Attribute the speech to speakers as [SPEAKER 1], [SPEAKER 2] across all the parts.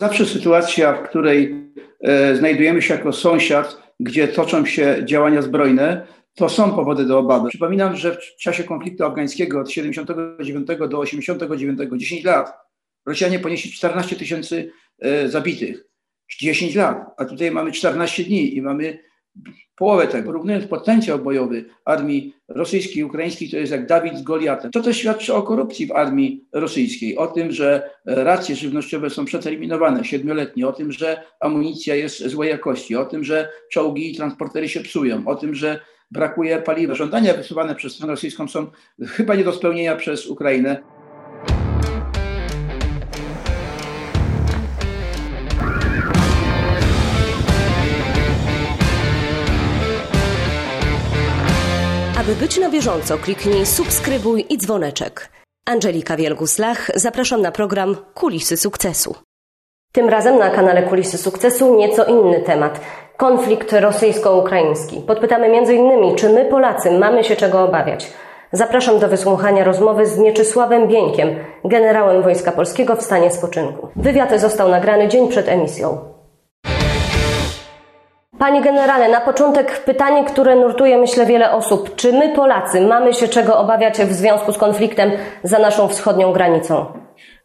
[SPEAKER 1] Zawsze sytuacja, w której e, znajdujemy się jako sąsiad, gdzie toczą się działania zbrojne, to są powody do obawy. Przypominam, że w czasie konfliktu afgańskiego od 79 do 89, 10 lat, Rosjanie ponieśli 14 tysięcy e, zabitych. 10 lat, a tutaj mamy 14 dni i mamy połowę tego. Porównując potencjał bojowy armii rosyjskiej i ukraińskiej, to jest jak Dawid z Goliatem. To też świadczy o korupcji w armii rosyjskiej, o tym, że racje żywnościowe są przeterminowane siedmioletnie, o tym, że amunicja jest złej jakości, o tym, że czołgi i transportery się psują, o tym, że brakuje paliwa. Żądania wysuwane przez stronę rosyjską są chyba nie do spełnienia przez Ukrainę.
[SPEAKER 2] Aby być na bieżąco, kliknij subskrybuj i dzwoneczek. Angelika Wielgus-Lach, zapraszam na program Kulisy Sukcesu. Tym razem na kanale Kulisy Sukcesu nieco inny temat. Konflikt rosyjsko-ukraiński. Podpytamy m.in. czy my Polacy mamy się czego obawiać. Zapraszam do wysłuchania rozmowy z Mieczysławem Bieńkiem, generałem Wojska Polskiego w stanie spoczynku. Wywiad został nagrany dzień przed emisją. Panie generale, na początek pytanie, które nurtuje myślę wiele osób. Czy my Polacy mamy się czego obawiać w związku z konfliktem za naszą wschodnią granicą?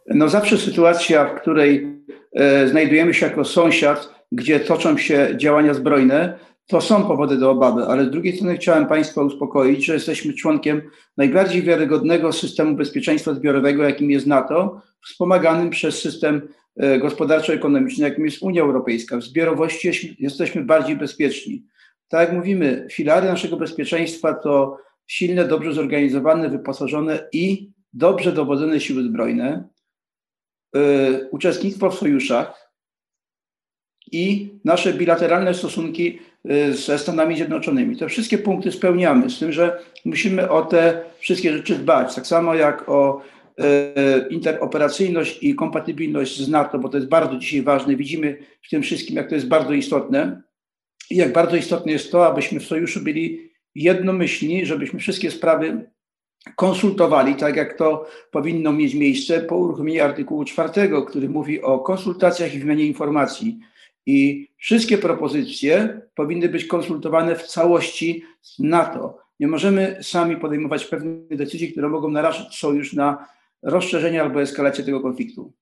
[SPEAKER 1] No zawsze sytuacja, w której e, znajdujemy się jako sąsiad, gdzie toczą się działania zbrojne, to są powody do obawy, ale z drugiej strony chciałem Państwa uspokoić, że jesteśmy członkiem najbardziej wiarygodnego systemu bezpieczeństwa zbiorowego, jakim jest NATO, wspomaganym przez system gospodarczo-ekonomicznej, jakim jest Unia Europejska. W zbiorowości jesteśmy bardziej bezpieczni. Tak jak mówimy, filary naszego bezpieczeństwa to silne, dobrze zorganizowane, wyposażone i dobrze dowodzone siły zbrojne, yy, uczestnictwo w sojuszach i nasze bilateralne stosunki yy, ze Stanami Zjednoczonymi. Te wszystkie punkty spełniamy, z tym, że musimy o te wszystkie rzeczy dbać. Tak samo jak o E, interoperacyjność i kompatybilność z NATO, bo to jest bardzo dzisiaj ważne. Widzimy w tym wszystkim, jak to jest bardzo istotne i jak bardzo istotne jest to, abyśmy w sojuszu byli jednomyślni, żebyśmy wszystkie sprawy konsultowali, tak jak to powinno mieć miejsce po uruchomieniu artykułu czwartego, który mówi o konsultacjach i wymianie informacji. I wszystkie propozycje powinny być konsultowane w całości z NATO. Nie możemy sami podejmować pewnych decyzji, które mogą narażać sojusz na rozszerzenie albo eskalację tego konfliktu.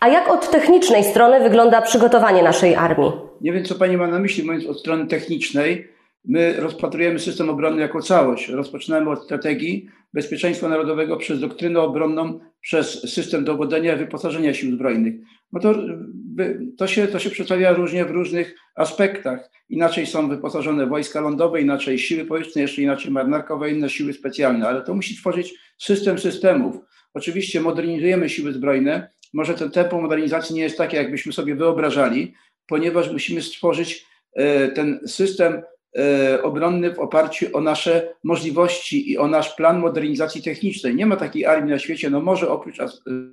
[SPEAKER 2] A jak od technicznej strony wygląda przygotowanie naszej armii?
[SPEAKER 1] Nie wiem, co Pani ma na myśli, mówiąc od strony technicznej. My rozpatrujemy system obronny jako całość. Rozpoczynamy od strategii bezpieczeństwa narodowego przez doktrynę obronną, przez system dowodzenia i wyposażenia sił zbrojnych. No to, to, się, to się przedstawia różnie w różnych aspektach. Inaczej są wyposażone wojska lądowe, inaczej siły powietrzne, jeszcze inaczej marynarka wojenna, siły specjalne, ale to musi tworzyć system systemów. Oczywiście modernizujemy siły zbrojne. Może ten tempo modernizacji nie jest takie, jakbyśmy sobie wyobrażali, ponieważ musimy stworzyć e, ten system e, obronny w oparciu o nasze możliwości i o nasz plan modernizacji technicznej. Nie ma takiej armii na świecie, no może oprócz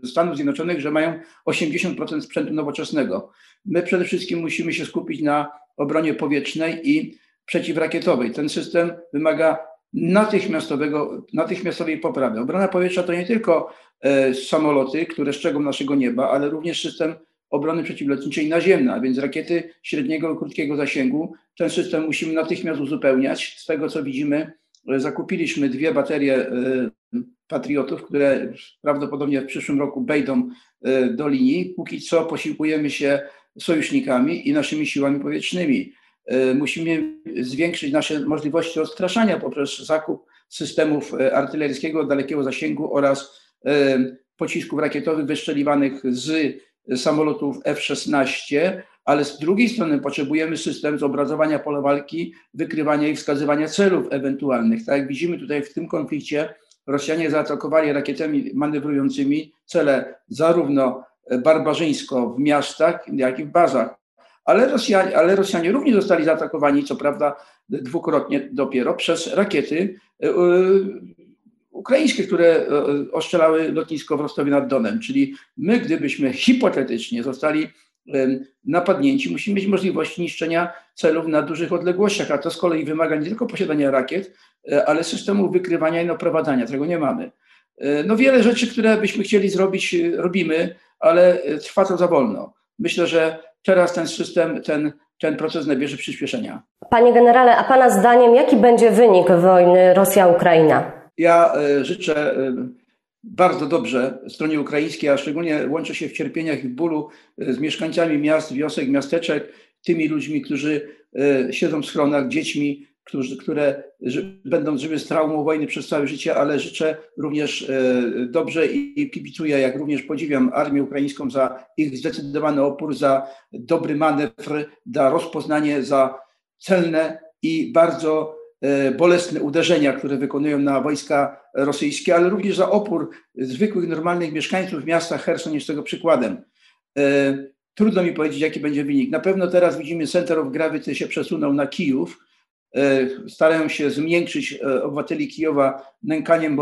[SPEAKER 1] Stanów Zjednoczonych, że mają 80% sprzętu nowoczesnego. My przede wszystkim musimy się skupić na obronie powietrznej i przeciwrakietowej. Ten system wymaga natychmiastowego, natychmiastowej poprawy. Obrona powietrza to nie tylko e, samoloty, które strzegą naszego nieba, ale również system obrony przeciwlotniczej naziemna, a więc rakiety średniego i krótkiego zasięgu. Ten system musimy natychmiast uzupełniać. Z tego co widzimy, e, zakupiliśmy dwie baterie e, patriotów, które prawdopodobnie w przyszłym roku wejdą e, do linii. Póki co posiłkujemy się sojusznikami i naszymi siłami powietrznymi. E, musimy zwiększyć nasze możliwości odstraszania poprzez zakup systemów e, artyleryjskiego dalekiego zasięgu oraz e, pocisków rakietowych wystrzeliwanych z samolotów F-16, ale z drugiej strony potrzebujemy system zobrazowania pola walki, wykrywania i wskazywania celów ewentualnych. Tak jak widzimy tutaj w tym konflikcie, Rosjanie zaatakowali rakietami manewrującymi cele zarówno barbarzyńsko w miastach, jak i w bazach ale Rosjanie, ale Rosjanie również zostali zaatakowani, co prawda dwukrotnie dopiero, przez rakiety e, e, ukraińskie, które e, oszczelały lotnisko w Rostowie nad Donem. Czyli my, gdybyśmy hipotetycznie zostali napadnięci, musimy mieć możliwość niszczenia celów na dużych odległościach, a to z kolei wymaga nie tylko posiadania rakiet, ale systemu wykrywania i naprowadzania. Tego nie mamy. No wiele rzeczy, które byśmy chcieli zrobić, robimy, ale trwa to za wolno. myślę, że teraz ten system, ten, ten proces nabierze przyspieszenia.
[SPEAKER 2] Panie generale, a Pana zdaniem jaki będzie wynik wojny Rosja-Ukraina?
[SPEAKER 1] Ja e, życzę e, bardzo dobrze stronie ukraińskiej, a szczególnie łączę się w cierpieniach i w bólu z mieszkańcami miast, wiosek, miasteczek, tymi ludźmi, którzy siedzą w schronach, dziećmi, którzy, które będą żyły z traumą wojny przez całe życie, ale życzę również e, dobrze i kibicuję, jak również podziwiam armię ukraińską za ich zdecydowany opór, za dobry manewr, za rozpoznanie, za celne i bardzo e, bolesne uderzenia, które wykonują na wojska rosyjskie, ale również za opór zwykłych, normalnych mieszkańców miasta Herson jest tego przykładem. E, trudno mi powiedzieć, jaki będzie wynik. Na pewno teraz widzimy Center of Gravity się przesunął na Kijów, starają się zmiękczyć e, obywateli Kijowa nękaniem,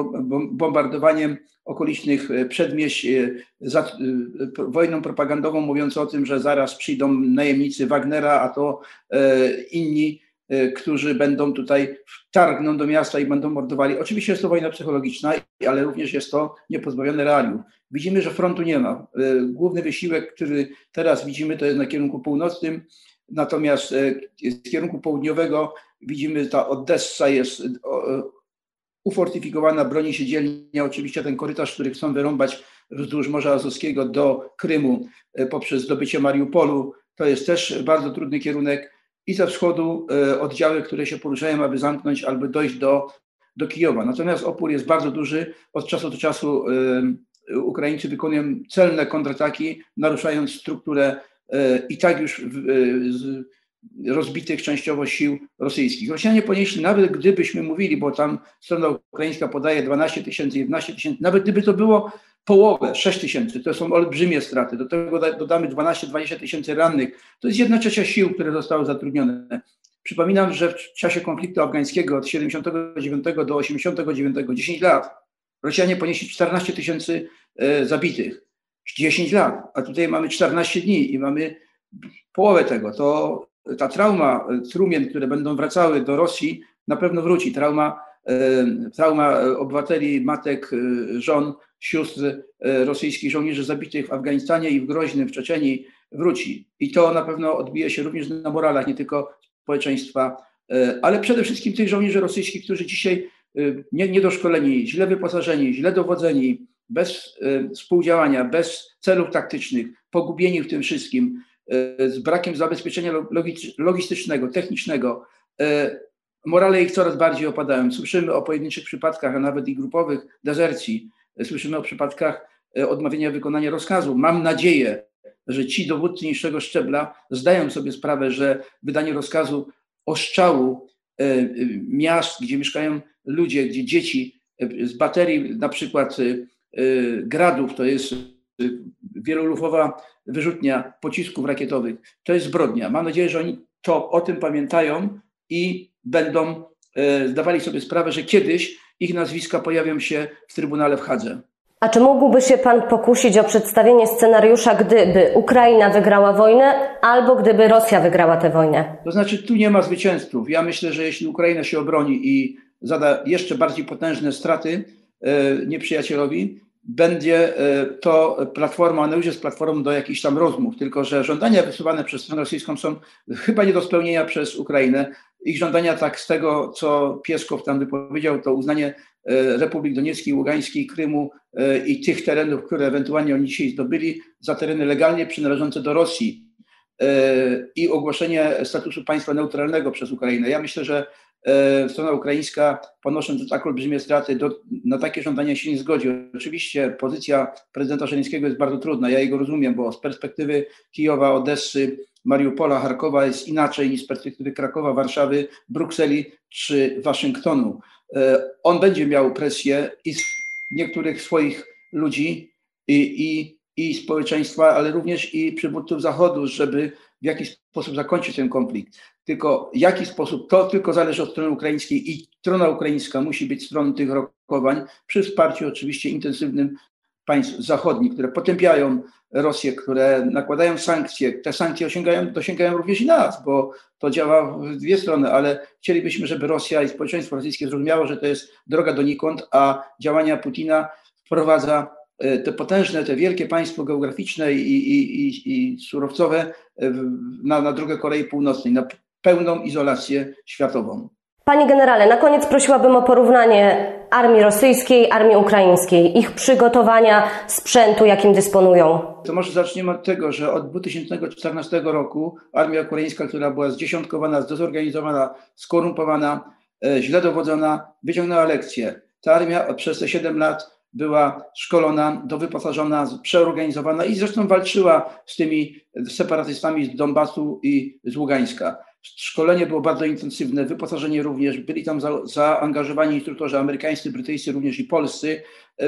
[SPEAKER 1] bombardowaniem okolicznych e, przedmieść, wojną propagandową, mówiąc o tym, że zaraz przyjdą najemnicy Wagnera, a to inni, którzy będą tutaj wtargną do miasta i będą mordowali. Oczywiście jest to wojna psychologiczna, ale również jest to niepozbawione realiów. Widzimy, że frontu nie ma. Główny wysiłek, który teraz widzimy, to jest na kierunku północnym, natomiast z kierunku południowego Widzimy, ta Odessa jest ufortyfikowana, broni się dzielnie. Oczywiście ten korytarz, który chcą wyrąbać wzdłuż Morza Azowskiego do Krymu e, poprzez zdobycie Mariupolu, to jest też bardzo trudny kierunek. I ze wschodu e, oddziały, które się poruszają, aby zamknąć albo dojść do, do Kijowa. Natomiast opór jest bardzo duży. Od czasu do czasu e, Ukraińcy wykonują celne kontrataki, naruszając strukturę i tak już rozbitych częściowo sił rosyjskich. Rosjanie ponieśli, nawet gdybyśmy mówili, bo tam strona ukraińska podaje 12 tysięcy, 11 tysięcy, nawet gdyby to było połowę, 6 tysięcy, to są olbrzymie straty. Do tego dodamy 12-20 tysięcy rannych. To jest jedna trzecia sił, które zostały zatrudnione. Przypominam, że w czasie konfliktu afgańskiego od 79 do 89, 10 lat, Rosjanie ponieśli 14 tysięcy e, zabitych. 10 lat, a tutaj mamy 14 dni i mamy połowę tego. To ta trauma trumien, które będą wracały do Rosji, na pewno wróci. Trauma, e, trauma obywateli, matek, e, żon, sióstr e, rosyjskich żołnierzy zabitych w Afganistanie i w Groźnym, w Czeczeni wróci. I to na pewno odbije się również na moralach nie tylko społeczeństwa, ale przede wszystkim tych żołnierzy rosyjskich, którzy dzisiaj nie, niedoszkoleni, źle wyposażeni, źle dowodzeni, bez współdziałania, bez celów taktycznych, pogubieni w tym wszystkim, z brakiem zabezpieczenia logistycznego, technicznego. E, morale ich coraz bardziej opadają. Słyszymy o pojedynczych przypadkach, a nawet i grupowych dezercji. Słyszymy o przypadkach e, odmawiania wykonania rozkazu. Mam nadzieję, że ci dowódcy niższego szczebla zdają sobie sprawę, że wydanie rozkazu oszczału e, miast, gdzie mieszkają ludzie, gdzie dzieci z baterii na przykład gradów, to jest wielolufowa wyrzutnia pocisków rakietowych. To jest zbrodnia. Mam nadzieję, że oni to o tym pamiętają i będą e, zdawali sobie sprawę, że kiedyś ich nazwiska pojawią się w Trybunale w Hadze.
[SPEAKER 2] A czy mógłby się Pan pokusić o przedstawienie scenariusza, gdyby Ukraina wygrała wojnę albo gdyby Rosja wygrała tę wojnę?
[SPEAKER 1] To znaczy, tu nie ma zwycięzców. Ja myślę, że jeśli Ukraina się obroni i zada jeszcze bardziej potężne straty e, nieprzyjacielowi, będzie e, to platforma, ona już jest platformą do jakichś tam rozmów, tylko że żądania wysuwane przez stronę rosyjską są chyba nie do spełnienia przez Ukrainę. Ich żądania, tak z tego, co Pieskow tam wypowiedział, to uznanie e, Republik Donieckiej, Ługańskiej, Krymu e, i tych terenów, które ewentualnie oni dzisiaj zdobyli, za tereny legalnie przynależące do Rosji i ogłoszenie statusu państwa neutralnego przez Ukrainę. Ja myślę, że strona ukraińska, ponosząc tak olbrzymie straty, do, na takie żądania się nie zgodzi. Oczywiście pozycja prezydenta Żeleńskiego jest bardzo trudna, ja jego rozumiem, bo z perspektywy Kijowa, Odessy, Mariupola, Charkowa jest inaczej niż z perspektywy Krakowa, Warszawy, Brukseli czy Waszyngtonu. E, on będzie miał presję i z niektórych swoich ludzi i, i, i społeczeństwa, ale również i przywódców Zachodu, żeby w jakiś sposób zakończyć ten konflikt. Tylko w jaki sposób, to tylko zależy od strony ukraińskiej i strona ukraińska musi być stroną tych rokowań, przy wsparciu oczywiście intensywnym państw zachodnich, które potępiają Rosję, które nakładają sankcje. Te sankcje osiągają, dosięgają również i nas, bo to działa w dwie strony, ale chcielibyśmy, żeby Rosja i społeczeństwo rosyjskie zrozumiało, że to jest droga donikąd, a działania Putina wprowadza te potężne, te wielkie państwo geograficzne i, i, i, i surowcowe na, na drogę Korei Północnej, na pełną izolację światową.
[SPEAKER 2] Panie generale, na koniec prosiłabym o porównanie armii rosyjskiej, armii ukraińskiej, ich przygotowania, sprzętu, jakim dysponują.
[SPEAKER 1] To może zaczniemy od tego, że od 2014 roku armia ukraińska, która była zdziesiątkowana, zdezorganizowana, skorumpowana, e, źle dowodzona, wyciągnęła lekcję. Ta armia przez te 7 lat była szkolona, dowyposażona, przeorganizowana i zresztą walczyła z tymi separatystami z Donbasu i z Ługańska. Szkolenie było bardzo intensywne, wyposażenie również, byli tam za, zaangażowani instruktorzy amerykańscy, brytyjscy, również i polscy.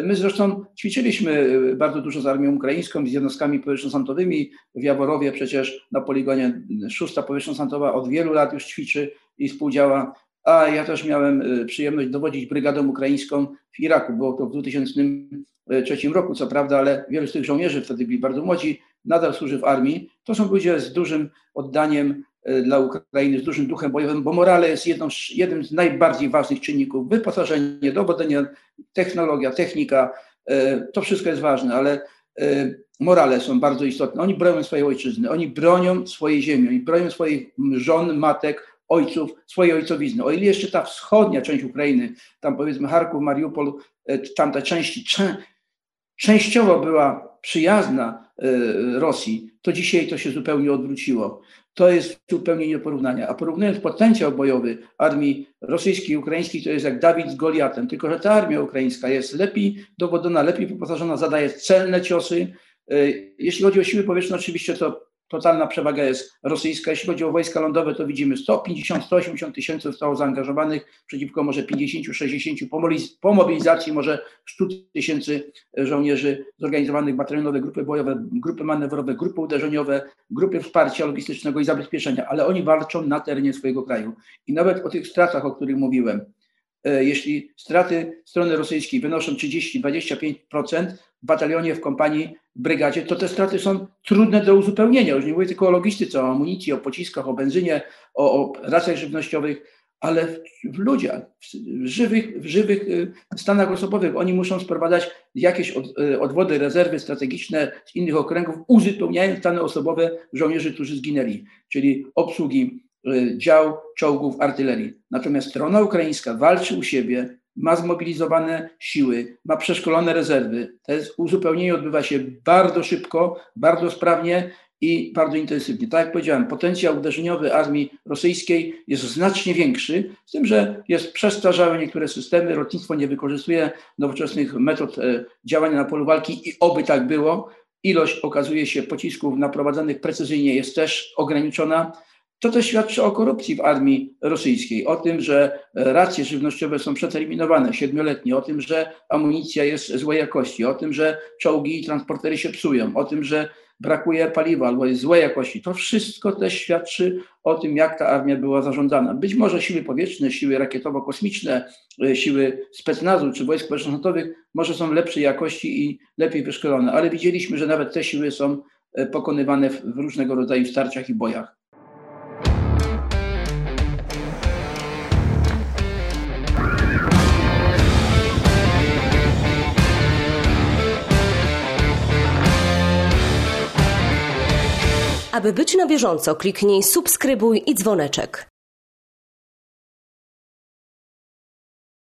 [SPEAKER 1] My zresztą ćwiczyliśmy bardzo dużo z armią ukraińską, z jednostkami powietrzno-santowymi. W Jaworowie przecież na poligonie szósta powietrzno-santowa od wielu lat już ćwiczy i współdziała. A ja też miałem e, przyjemność dowodzić brygadą ukraińską w Iraku. Było to w 2003 roku, co prawda, ale wielu z tych żołnierzy wtedy byli bardzo młodzi, nadal służy w armii. To są ludzie z dużym oddaniem E, dla Ukrainy z dużym duchem bojowym, bo morale jest jedną, jednym z najbardziej ważnych czynników. Wyposażenie, dowodzenie, technologia, technika, to wszystko jest ważne, ale morale są bardzo istotne. Oni bronią swojej ojczyzny, oni bronią swojej ziemi, oni bronią swoich żon, matek, ojców, swojej ojcowizny. O ile jeszcze ta wschodnia część Ukrainy, tam powiedzmy Charków, Mariupol, tamte części, częściowo była przyjazna Rosji, to dzisiaj to się zupełnie odwróciło to jest zupełnie nie do porównania. A porównując potencjał bojowy armii rosyjskiej i ukraińskiej, to jest jak Dawid z Goliatem, tylko że ta armia ukraińska jest lepiej dowodzona, lepiej wyposażona, zadaje celne ciosy. E, jeśli chodzi o siły powietrzne, oczywiście to totalna przewaga jest rosyjska. Jeśli chodzi o wojska lądowe, to widzimy 150-180 tysięcy zostało zaangażowanych przeciwko może 50-60 po mobilizacji może 100 tysięcy żołnierzy zorganizowanych batalionowe, grupy bojowe, grupy manewrowe, grupy uderzeniowe, grupy wsparcia logistycznego i zabezpieczenia, ale oni walczą na terenie swojego kraju. I nawet o tych stratach, o których mówiłem, jeśli straty strony rosyjskiej wynoszą 30-25%, w batalionie, w kompanii, w brygadzie, to te straty są trudne do uzupełnienia. Już nie mówię tylko o logistyce, o amunicji, o pociskach, o benzynie, o, o racjach żywnościowych, ale w, w ludziach, w żywych, w żywych y, stanach osobowych. Oni muszą sprowadzać jakieś od, y, odwody, rezerwy strategiczne z innych okręgów, uzupełniając stany osobowe żołnierzy, którzy zginęli, czyli obsługi dział, czołgów, artylerii. Natomiast strona ukraińska walczy u siebie, ma zmobilizowane siły, ma przeszkolone rezerwy. To uzupełnienie odbywa się bardzo szybko, bardzo sprawnie i bardzo intensywnie. Tak jak powiedziałem, potencjał uderzeniowy armii rosyjskiej jest znacznie większy, z tym, że jest przestarzałe niektóre systemy, lotnictwo nie wykorzystuje nowoczesnych metod e, działania na polu walki i oby tak było. Ilość okazuje się pocisków naprowadzanych precyzyjnie jest też ograniczona. To też świadczy o korupcji w armii rosyjskiej, o tym, że racje żywnościowe są przeterminowane, siedmioletnie, o tym, że amunicja jest złej jakości, o tym, że czołgi i transportery się psują, o tym, że brakuje paliwa albo jest złej jakości. To wszystko też świadczy o tym, jak ta armia była zarządzana. Być może siły powietrzne, siły rakietowo-kosmiczne, e, siły specnazu czy wojsk powietrzno może są lepszej jakości i lepiej wyszkolone, ale widzieliśmy, że nawet te siły są e, pokonywane w różnego rodzaju starciach i bojach.
[SPEAKER 2] Aby być na bieżąco, kliknij subskrybuj i dzwoneczek.